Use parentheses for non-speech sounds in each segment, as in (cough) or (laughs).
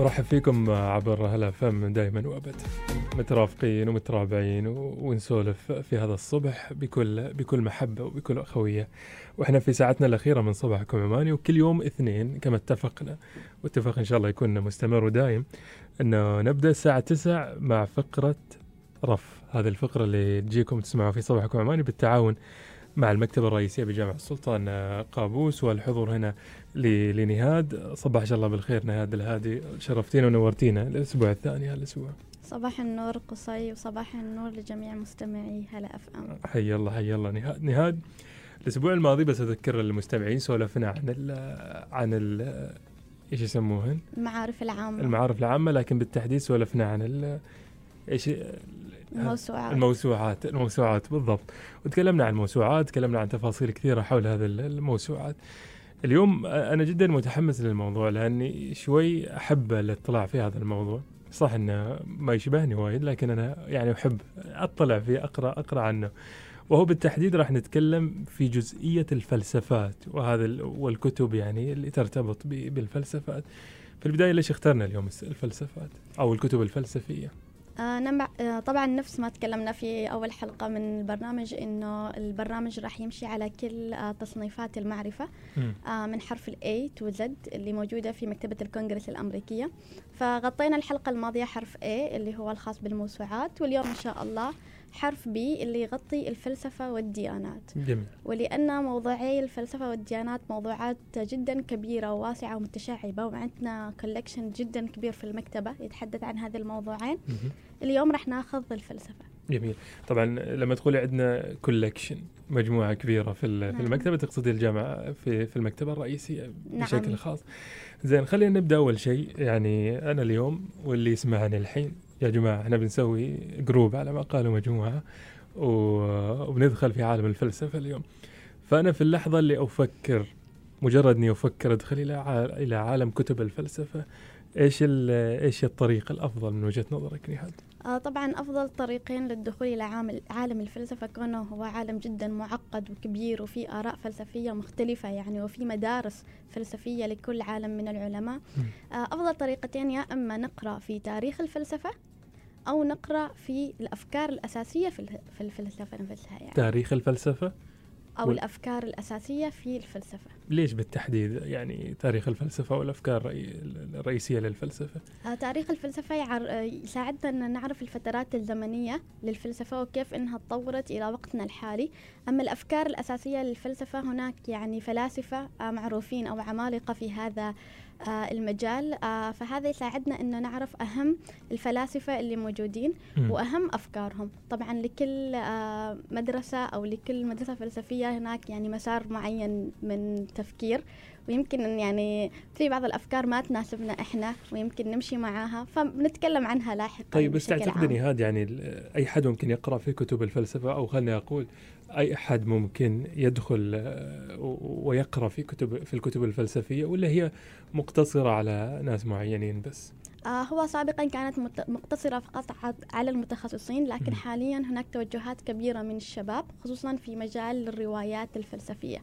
ارحب فيكم عبر هلا فم دائما وأبد. مترافقين ومترابعين ونسولف في هذا الصبح بكل بكل محبة وبكل أخوية. وإحنا في ساعتنا الأخيرة من صباحكم عماني وكل يوم اثنين كما اتفقنا. واتفق إن شاء الله يكون مستمر ودايم انه نبدأ الساعة 9 مع فقرة رف. هذه الفقرة اللي تجيكم تسمعوا في صباحكم عماني بالتعاون مع المكتبة الرئيسية بجامع السلطان قابوس والحضور هنا لنهاد. صباح الله بالخير نهاد الهادي. شرفتينا ونورتينا الأسبوع الثاني هالأسبوع. صباح النور قصي وصباح النور لجميع مستمعي هلا اف ام حي الله حي الله. نهاد نهاد الأسبوع الماضي بس أذكر المستمعين سولفنا عن ال عن ال إيش يسموهن؟ المعارف العامة. المعارف العامة لكن بالتحديد سولفنا عن ال إيش الموسوعات. الموسوعات الموسوعات بالضبط. وتكلمنا عن الموسوعات تكلمنا عن تفاصيل كثيرة حول هذه الموسوعات. اليوم أنا جدا متحمس للموضوع لأني شوي أحب الاطلاع في هذا الموضوع. صح إنه ما يشبهني وايد لكن أنا يعني أحب أطلع فيه أقرأ أقرأ عنه. وهو بالتحديد راح نتكلم في جزئية الفلسفات وهذا والكتب يعني اللي ترتبط بالفلسفات. في البداية ليش اخترنا اليوم الفلسفات أو الكتب الفلسفية؟ آه آه طبعا نفس ما تكلمنا في أول حلقة من البرنامج إنه البرنامج راح يمشي على كل آه تصنيفات المعرفة آه من حرف ال A to Z اللي موجودة في مكتبة الكونغرس الأمريكية. فغطينا الحلقة الماضية حرف A اللي هو الخاص بالموسوعات واليوم إن شاء الله حرف B اللي يغطي الفلسفة والديانات. جميل. ولأن موضوعي الفلسفة والديانات موضوعات جدا كبيرة وواسعة ومتشعبة وعندنا collection جدا كبير في المكتبة يتحدث عن هذه الموضوعين. اليوم راح ناخذ الفلسفة جميل طبعا لما تقولي عندنا collection مجموعة كبيرة في نعم. في المكتبة تقصدي الجامعة في في المكتبة الرئيسية نعم. بشكل خاص. زين خلينا نبدأ أول شيء يعني أنا اليوم واللي يسمعني الحين يا جماعة إحنا بنسوي group على ما قالوا مجموعة وبندخل في عالم الفلسفة اليوم فأنا في اللحظة اللي أفكر مجرد إني أفكر أدخل إلى إلى عالم كتب الفلسفة إيش إيش الطريق الأفضل من وجهة نظرك نهاد؟ آه طبعا أفضل طريقين للدخول إلى عالم الفلسفة كونه هو عالم جدا معقد وكبير وفي آراء فلسفية مختلفة يعني وفي مدارس فلسفية لكل عالم من العلماء. آه أفضل طريقتين يا إما نقرأ في تاريخ الفلسفة أو نقرأ في الأفكار الأساسية في الفلسفة نفسها يعني. تاريخ الفلسفة؟ أو وال... الأفكار الأساسية في الفلسفة. ليش بالتحديد؟ يعني تاريخ الفلسفة والأفكار الرئيسية للفلسفة؟ آه تاريخ الفلسفة يعر... يساعدنا أن نعرف الفترات الزمنية للفلسفة وكيف أنها تطورت إلى وقتنا الحالي. أما الأفكار الأساسية للفلسفة هناك يعني فلاسفة آه معروفين أو عمالقة في هذا آه المجال. آه فهذا يساعدنا إنه نعرف أهم الفلاسفة اللي موجودين. وأهم أفكارهم. طبعا لكل آه مدرسة أو لكل مدرسة فلسفية هناك يعني مسار معين من تفكير ويمكن يعني في بعض الأفكار ما تناسبنا إحنا ويمكن نمشي معاها. فبنتكلم عنها لاحقا طيب بس تعتقدني هذا يعني أي حد ممكن يقرأ في كتب الفلسفة؟ أو خليني أقول أي أحد ممكن يدخل آه، ويقرأ في كتب في الكتب الفلسفية ولا هي مقتصرة على ناس معينين بس؟ آه هو سابقا كانت مقتصرة فقط على المتخصصين لكن حاليا هناك توجهات كبيرة من الشباب خصوصا في مجال الروايات الفلسفية.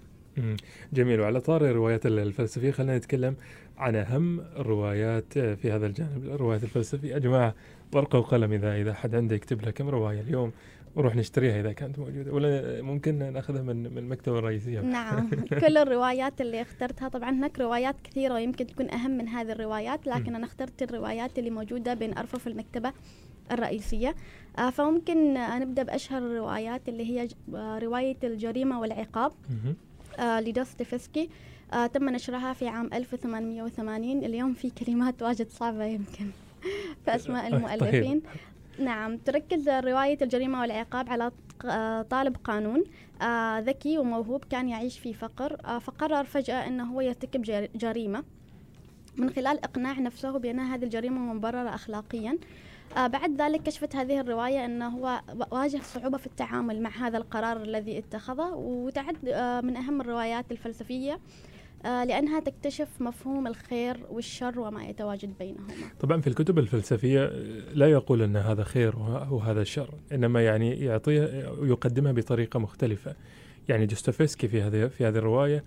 جميل. وعلى طار الروايات الفلسفية خلينا نتكلم عن أهم الروايات في هذا الجانب. الروايات الفلسفية. يا جماعة ورقة وقلم إذا إذا حد عنده يكتب لك كم رواية اليوم. ونروح نشتريها إذا كانت موجودة. ولا ممكن نأخذها من من المكتبه الرئيسية. نعم. (laughs) كل الروايات اللي اخترتها طبعا هناك روايات كثيرة ويمكن تكون أهم من هذه الروايات لكن أنا اخترت الروايات اللي موجودة بين أرفف المكتبة الرئيسية. آه فممكن نبدا بأشهر الروايات اللي هي رواية الجريمة والعقاب آه لدوستويفسكي. آه تم نشرها في عام 1880 اليوم في كلمات واجد صعبة يمكن. (laughs) في أسماء طيب. المؤلفين. نعم تركز رواية الجريمة والعقاب على طالب قانون آه ذكي وموهوب كان يعيش في فقر آه فقرر فجأة أنه هو يرتكب جريمة. من خلال إقناع نفسه بأن هذه الجريمة مبررة أخلاقيا. آه بعد ذلك كشفت هذه الرواية أنه هو واجه صعوبة في التعامل مع هذا القرار الذي اتخذه وتعد آه من أهم الروايات الفلسفية. آه لأنها تكتشف مفهوم الخير والشر وما يتواجد بينهما. طبعا في الكتب الفلسفية لا يقول أن هذا خير وهذا شر إنما يعني يعطيها ويقدمها بطريقة مختلفة. يعني دوستويفسكي في هذه في هذه الرواية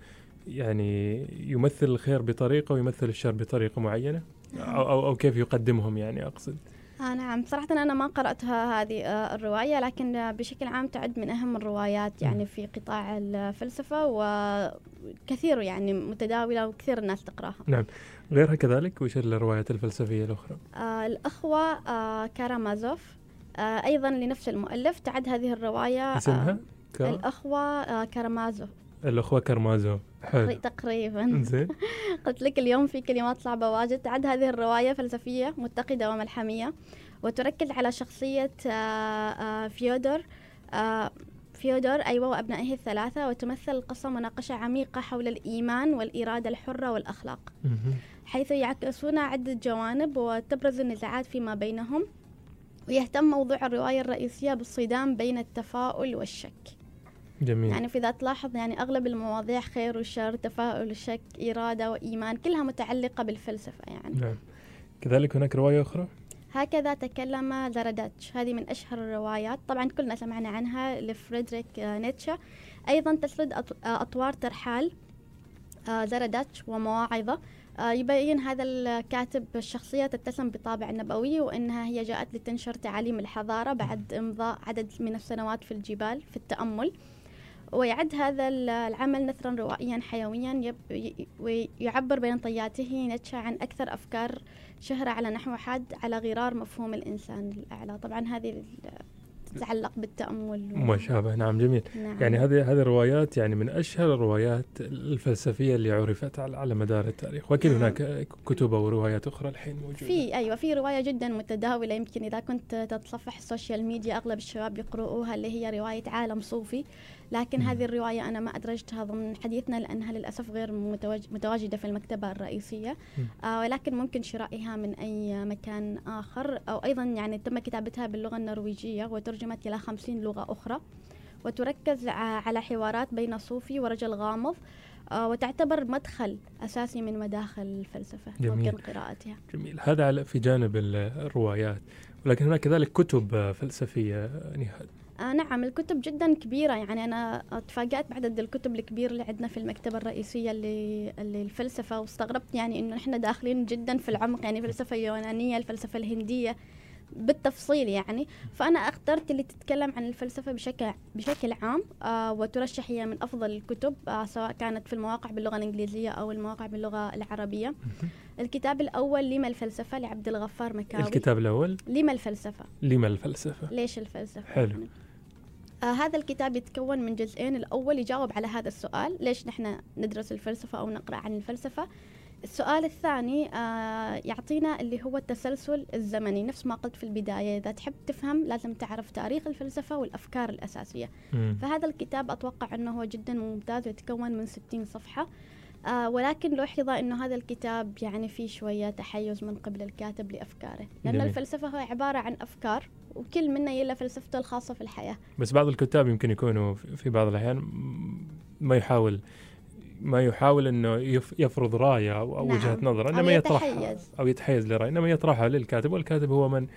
يعني يمثل الخير بطريقة ويمثل الشر بطريقة معينة أو, أو كيف يقدمهم يعني أقصد. آه نعم. صراحة أنا ما قرأتها هذه آه الرواية لكن آه بشكل عام تعد من أهم الروايات يعني في قطاع الفلسفة وكثير يعني متداولة وكثير الناس تقرأها. نعم. غيرها كذلك؟ وش الروايات الفلسفية الأخرى؟ آه الأخوة آه كارامازوف. آه أيضا لنفس المؤلف تعد هذه الرواية اسمها؟ آه الأخوة آه كارامازوف. الأخوة كارمازوف حلو. تقريبا. زين (laughs) قلت لك اليوم في كلمات صعبة واجد. تعد هذه الرواية فلسفية متقدة وملحمية. وتركز على شخصية فيودور فيودور أيوة وأبنائه الثلاثة. وتمثل القصة مناقشة عميقة حول الإيمان والإرادة الحرة والأخلاق. حيث يعكسون عدة جوانب وتبرز النزاعات فيما بينهم. ويهتم موضوع الرواية الرئيسية بالصدام بين التفاؤل والشك. جميل. يعني في إذا تلاحظ يعني أغلب المواضيع خير وشر تفاؤل وشك إرادة وإيمان كلها متعلقة بالفلسفة يعني. نعم. كذلك هناك رواية أخرى؟ هكذا تكلم زراداتش. هذه من أشهر الروايات. طبعا كلنا سمعنا عنها لفريدريك نيتشه. أيضا تسرد أطوار ترحال زراداتش ومواعظة. يبين هذا الكاتب الشخصية تتسم بطابع نبوي وأنها هي جاءت لتنشر تعاليم الحضارة بعد إمضاء عدد من السنوات في الجبال في التأمل. ويعد هذا العمل نثرا روائيا حيويا ويعبر بين طياته نتشا عن أكثر أفكار شهرة على نحو حاد على غرار مفهوم الإنسان الأعلى. طبعا هذه تتعلق بالتأمل ما شابه نعم جميل. نعم. يعني هذه هذه الروايات يعني من أشهر الروايات الفلسفية اللي عرفت على مدار التاريخ. وأكيد نعم. هناك كتب وروايات أخرى الحين موجودة. في أيوة في رواية جدا متداولة. يمكن إذا كنت تتصفح السوشيال ميديا أغلب الشباب يقرؤوها اللي هي رواية عالم صوفي. لكن هذه الرواية أنا ما أدرجتها ضمن حديثنا لأنها للأسف غير متواجدة في المكتبة الرئيسية. آه ولكن ممكن شرائها من أي مكان آخر. أو أيضا يعني تم كتابتها باللغة النرويجية وترجمت إلى خمسين لغة أخرى. وتركز على حوارات بين صوفي ورجل غامض. آه وتعتبر مدخل أساسي من مداخل الفلسفة جميل. ممكن قراءتها. جميل. هذا في جانب الروايات. ولكن هناك كذلك كتب فلسفية نهاد آه نعم الكتب جدا كبيرة. يعني أنا تفاجأت بعدد الكتب الكبير اللي عندنا في المكتبة الرئيسية اللي, اللي الفلسفة واستغربت يعني إنه إحنا داخلين جدا في العمق يعني الفلسفة اليونانية الفلسفة الهندية بالتفصيل يعني. فأنا اخترت اللي تتكلم عن الفلسفة بشكل بشكل عام آه وترشح هي من أفضل الكتب آه سواء كانت في المواقع باللغة الإنجليزية أو المواقع باللغة العربية. الكتاب الأول لما الفلسفة؟ لعبد الغفار مكاوي. الكتاب الأول؟ لما الفلسفة. لما الفلسفة؟ ليش الفلسفة؟ حلو. آه هذا الكتاب يتكون من جزئين. الأول يجاوب على هذا السؤال ليش نحن ندرس الفلسفة أو نقرأ عن الفلسفة. السؤال الثاني آه يعطينا اللي هو التسلسل الزمني. نفس ما قلت في البداية إذا تحب تفهم لازم تعرف تاريخ الفلسفة والأفكار الأساسية. فهذا الكتاب أتوقع أنه هو جدا ممتاز ويتكون من 60 صفحة. آه ولكن لوحظ أنه هذا الكتاب يعني فيه شوية تحيز من قبل الكاتب لأفكاره. لأن جميل. الفلسفة هو عبارة عن أفكار. وكل منا يلا فلسفته الخاصة في الحياة بس بعض الكتاب يمكن يكونوا في بعض الأحيان ما يحاول ما يحاول إنه يفرض رايه أو, أو نعم. وجهة نظر إنما أو يطرح. أو يتحيز لرأي إنما يطرحها للكاتب والكاتب هو من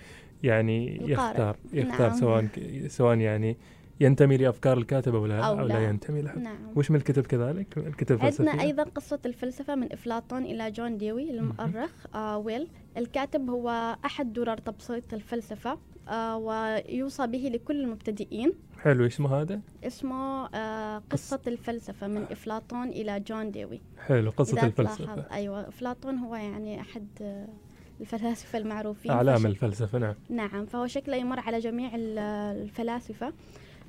يعني القارئ. يختار يختار نعم. سواء سواء يعني ينتمي لأفكار الكاتب أو لا أو أو لا, لا. ينتمي لها نعم وش من الكتب كذلك الكتب الفلسفية عندنا أيضا قصة الفلسفة من أفلاطون إلى جون ديوي المؤرخ آه ويل الكاتب هو أحد درر تبسيط الفلسفة آه ويوصى به لكل المبتدئين. حلو اسمه هذا؟ اسمه آه قصة الفلسفة من أفلاطون إلى جون ديوي. حلو الفلسفه تلاحظ أيوة أفلاطون هو يعني أحد آه الفلاسفة المعروفين. أعلام فش- الفلسفة نعم. نعم فهو شكله يمر على جميع ال- الفلاسفة.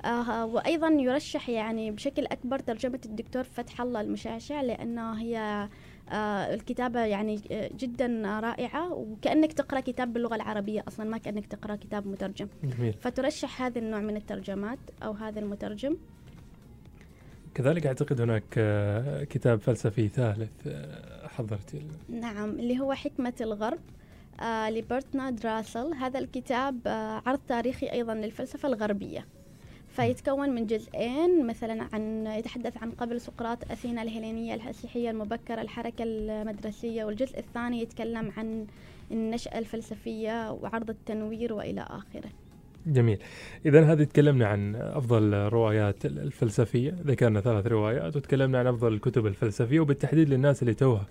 آه وأيضا يرشح يعني بشكل أكبر ترجمة الدكتور فتح الله المشعشع لأنه هي آه الكتابة يعني آه، جدا رائعة وكأنك تقرأ كتاب باللغة العربية أصلا ما كأنك تقرأ كتاب مترجم. جميل. فترشح هذا النوع من الترجمات أو هذا المترجم؟ كذلك أعتقد هناك آه، كتاب فلسفي ثالث آه، حضرتي نعم اللي هو حكمة الغرب آه لبرتنارد راسل هذا الكتاب آه عرض تاريخي أيضا للفلسفة الغربية. فيتكون من جزئين مثلا عن يتحدث عن قبل سقراط أثينا الهيلينية المسيحية المبكرة الحركة المدرسية والجزء الثاني يتكلم عن النشأة الفلسفية وعرض التنوير وإلى آخره. جميل. إذا هذه تكلمنا عن أفضل الروايات الفلسفية. ذكرنا ثلاث روايات وتكلمنا عن أفضل الكتب الفلسفية وبالتحديد للناس اللي توها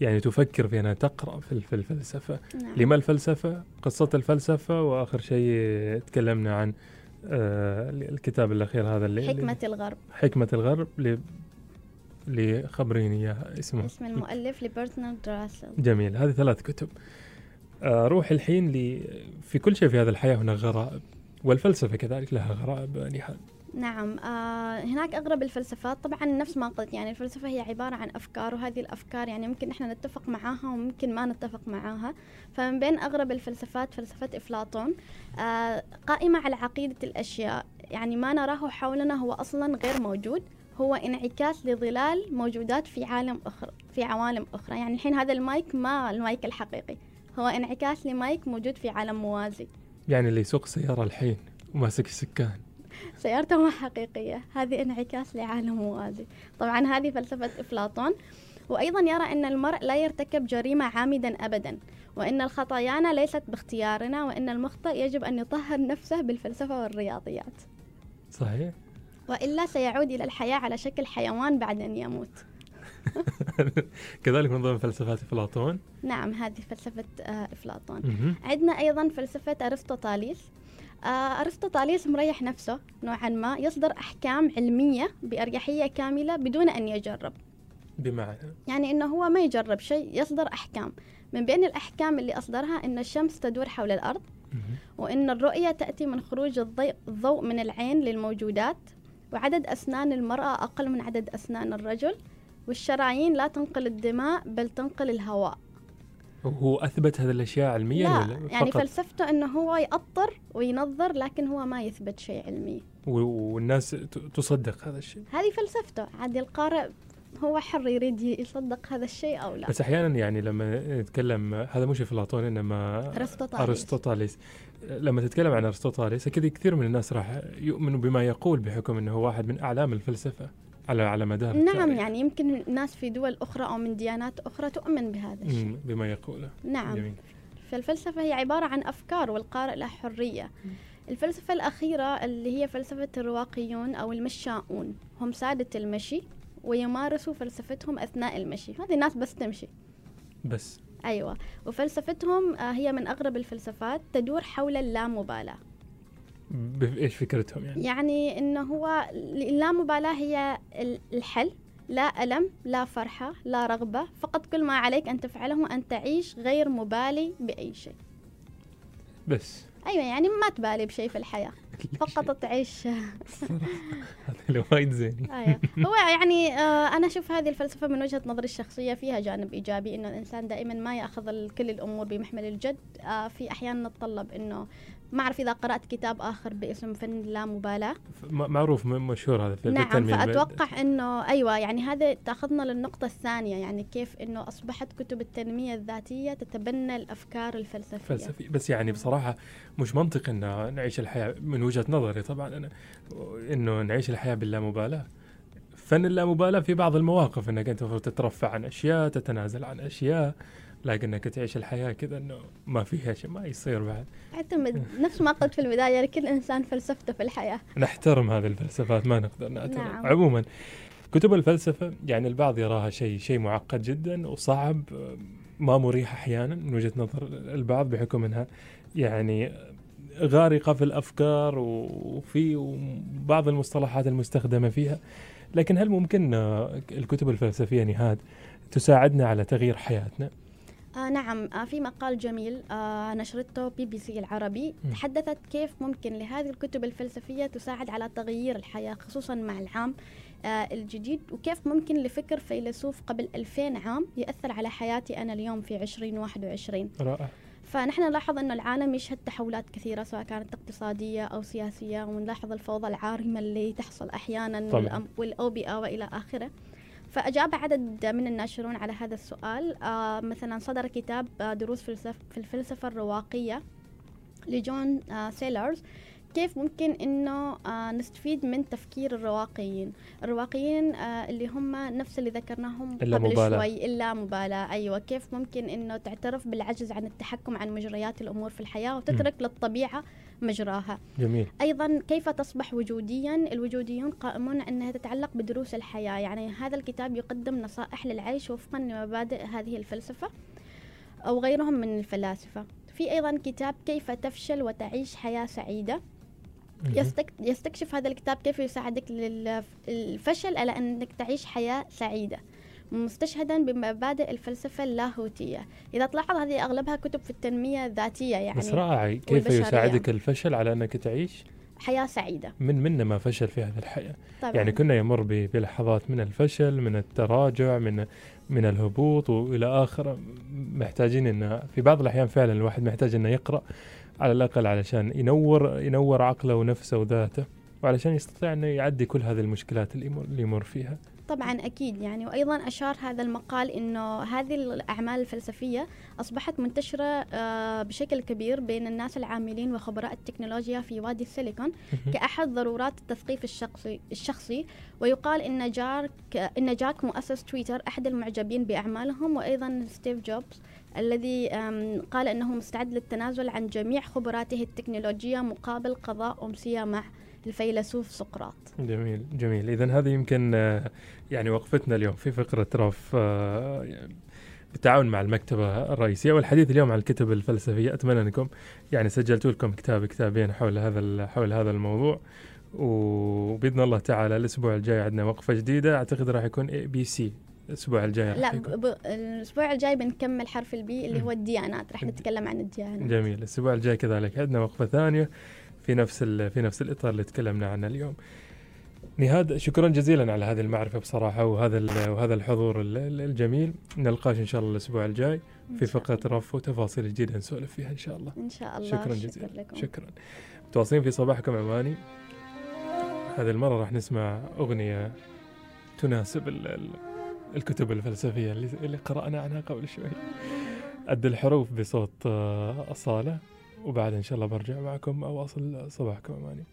يعني تفكر في أنها تقرأ في الفلسفة. نعم. لما الفلسفة؟ قصة الفلسفة. وآخر شيء تكلمنا عن آه، الكتاب الأخير هذا اللي حكمة الغرب. حكمة الغرب اللي اللي خبريني إياها اسمه اسم المؤلف لبرتنارد راسل جميل هذه ثلاث كتب. آه، روح الحين ل في كل شيء في هذه الحياة هناك غرائب والفلسفة كذلك لها غرائب نهاد نعم آه هناك أغرب الفلسفات. طبعا نفس ما قلت يعني الفلسفة هي عبارة عن أفكار وهذه الأفكار يعني ممكن إحنا نتفق معاها وممكن ما نتفق معاها. فمن بين أغرب الفلسفات فلسفة أفلاطون آه قائمة على عقيدة الأشياء. يعني ما نراه حولنا هو أصلا غير موجود هو انعكاس لظلال موجودات في عالم أخرى في عوالم أخرى. يعني الحين هذا المايك ما المايك الحقيقي هو انعكاس لمايك موجود في عالم موازي. يعني اللي يسوق سيارة الحين وماسك السكان. (laughs) سيارته ما حقيقية. هذه انعكاس لعالم موازي طبعا هذه فلسفة أفلاطون. وأيضا يرى أن المرء لا يرتكب جريمة عامدا أبدا وأن الخطايانا ليست باختيارنا وأن المخطئ يجب أن يطهر نفسه بالفلسفة والرياضيات. صحيح. وإلا سيعود إلى الحياة على شكل حيوان بعد أن يموت. (laughs) كذلك من ضمن فلسفات أفلاطون. نعم هذه فلسفة آه، أفلاطون. مهم. عندنا أيضا فلسفة آه، أرسطوطاليس مريح نفسه نوعا ما يصدر أحكام علمية بأريحية كاملة بدون أن يجرب. بمعنى؟ يعني إنه هو ما يجرب شيء يصدر أحكام. من بين الأحكام اللي أصدرها إن الشمس تدور حول الأرض. وإن الرؤية تأتي من خروج الضوء من العين للموجودات وعدد أسنان المرأة أقل من عدد أسنان الرجل والشرايين لا تنقل الدماء بل تنقل الهواء. وهو أثبت هذه الأشياء علميا لا ولا يعني فقط؟ فلسفته إنه هو يأطر وينظر لكن هو ما يثبت شيء علمي. والناس تصدق هذا الشيء. هذه فلسفته. عاد القارئ هو حر يريد يصدق هذا الشيء أو لا؟ بس أحيانا يعني لما نتكلم هذا مش افلاطون إنما أرسطوطاليس. ارسطوطاليس لما تتكلم عن ارسطوطاليس أكيد كثير من الناس راح يؤمنوا بما يقول بحكم إنه هو واحد من أعلام الفلسفة. على على مدار نعم التاريخ. يعني يمكن ناس في دول أخرى أو من ديانات أخرى تؤمن بهذا الشيء. بما يقوله. نعم. جميل. فالفلسفة هي عبارة عن أفكار والقارئ له حرية. الفلسفة الأخيرة اللي هي فلسفة الرواقيون أو المشاؤون هم سادة المشي ويمارسوا فلسفتهم أثناء المشي. هذه الناس بس تمشي. بس. أيوة. وفلسفتهم آه، هي من أغرب الفلسفات تدور حول اللامبالاة. إيش فكرتهم يعني؟ يعني إنه هو اللامبالاة هي ال- الحل لا ألم لا فرحة لا رغبة فقط كل ما عليك أن تفعله أن تعيش غير مبالي بأي شيء. بس. أيوة يعني ما تبالي بشيء في الحياة (laughs) فقط تعيش. (laughs) هذا وايد زين. أيوة. هو يعني آه أنا أشوف هذه الفلسفة من وجهة نظري الشخصية فيها جانب إيجابي إنه الإنسان دائما ما يأخذ كل الأمور بمحمل الجد. آه في أحيان نتطلب إنه ما أعرف إذا قرأت كتاب آخر باسم فن اللامبالاة معروف مشهور هذا في نعم بالتنمية. فأتوقع إنه أيوة يعني هذا تأخذنا للنقطة الثانية يعني كيف إنه أصبحت كتب التنمية الذاتية تتبنى الأفكار الفلسفية. فلسفي بس يعني بصراحة مش منطق ان نعيش الحياة من وجهة نظري. طبعا أنا إنه نعيش الحياة باللامبالاة فن اللامبالاة في بعض المواقف إنك أنت المفروض تترفع عن أشياء تتنازل عن اشياء لكنك تعيش الحياة كذا إنه ما فيها شيء ما يصير بعد اعتمد نفس ما قلت في البداية كل إنسان فلسفته في الحياة نحترم هذه الفلسفات ما نقدر نعترض نعم. عموما كتب الفلسفة يعني البعض يراها شيء شيء معقد جدا وصعب ما مريح أحيانا من وجهة نظر البعض بحكم إنها يعني غارقة في الأفكار وفي بعض المصطلحات المستخدمة فيها لكن هل ممكن الكتب الفلسفية نهاد تساعدنا على تغيير حياتنا؟ آه نعم آه في مقال جميل آه نشرته بي بي سي العربي. م. تحدثت كيف ممكن لهذه الكتب الفلسفية تساعد على تغيير الحياة خصوصا مع العام آه الجديد وكيف ممكن لفكر فيلسوف قبل 2000 عام يأثر على حياتي أنا اليوم في 2021 رائع. فنحن نلاحظ أن العالم يشهد تحولات كثيرة سواء كانت اقتصادية أو سياسية ونلاحظ الفوضى العارمة اللي تحصل أحيانا والأوبئة وإلى آخره. فأجاب عدد من الناشرون على هذا السؤال. آه مثلا صدر كتاب آه دروس في الفلسفة الرواقية لجون آه سيلرز. كيف ممكن إنه آه نستفيد من تفكير الرواقيين؟ الرواقيين آه اللي هم نفس اللي ذكرناهم قبل اللامبالاة. شوي. إلا مبالاة. أيوه. كيف ممكن إنه تعترف بالعجز عن التحكم عن مجريات الأمور في الحياة وتترك للطبيعة مجراها. جميل. أيضا كيف تصبح وجوديا؟ الوجوديون قائمون أنها تتعلق بدروس الحياة يعني هذا الكتاب يقدم نصائح للعيش وفقا لمبادئ هذه الفلسفة أو غيرهم من الفلاسفة. في أيضا كتاب كيف تفشل وتعيش حياة سعيدة. يستكشف هذا الكتاب كيف يساعدك للفشل على أنك تعيش حياة سعيدة. مستشهدا بمبادئ الفلسفة اللاهوتية. إذا تلاحظ هذه أغلبها كتب في التنمية الذاتية يعني بس رائع كيف يساعدك الفشل على أنك تعيش؟ حياة سعيدة. من منا ما فشل في هذه الحياة. طبعا. يعني كنا يمر بلحظات من الفشل من التراجع من من الهبوط وإلى اخره محتاجين ان في بعض الأحيان فعلا الواحد محتاج إنه يقرأ على الأقل علشان ينور ينور عقله ونفسه وذاته وعلشان يستطيع إنه يعدي كل هذه المشكلات اللي يمر فيها. طبعا أكيد يعني وأيضا أشار هذا المقال أنه هذه الأعمال الفلسفية أصبحت منتشرة آه، بشكل كبير بين الناس العاملين وخبراء التكنولوجيا في وادي السيليكون كأحد ضرورات التثقيف الشخصي الشخصي. ويقال أن جاك أن جاك مؤسس تويتر أحد المعجبين بأعمالهم وأيضا ستيف جوبز الذي قال أنه مستعد للتنازل عن جميع خبراته التكنولوجية مقابل قضاء أمسية مع الفيلسوف سقراط. جميل جميل. إذا هذه يمكن آه، يعني وقفتنا اليوم في فقرة رف آه، بالتعاون مع المكتبة الرئيسية والحديث اليوم عن الكتب الفلسفية. أتمنى أنكم يعني سجلتوا لكم كتاب كتابين حول هذا حول هذا الموضوع. وبإذن الله تعالى الأسبوع الجاي عندنا وقفة جديدة. أعتقد راح يكون A B C الأسبوع الجاي لا ب... الأسبوع الجاي بنكمل حرف ال B اللي هو الديانات. راح نتكلم عن الديانات. جميل. الأسبوع الجاي كذلك عندنا وقفة ثانية. في نفس في نفس الإطار اللي تكلمنا عنه اليوم. نهاد شكرا جزيلا على هذه المعرفة بصراحة وهذا وهذا الحضور الجميل. نلقاش إن شاء الله الأسبوع الجاي في فقرة رف وتفاصيل جديدة نسولف فيها إن شاء الله. إن شاء الله. شكرا جزيلا. شكرا, لكم. شكرا. متواصلين في صباحكم عماني. هذه المرة راح نسمع أغنية تناسب الكتب الفلسفية اللي قرأنا عنها قبل شوي. أد الحروف بصوت آه، أصالة وبعد إن شاء الله برجع معكم أواصل صباحكم أماني.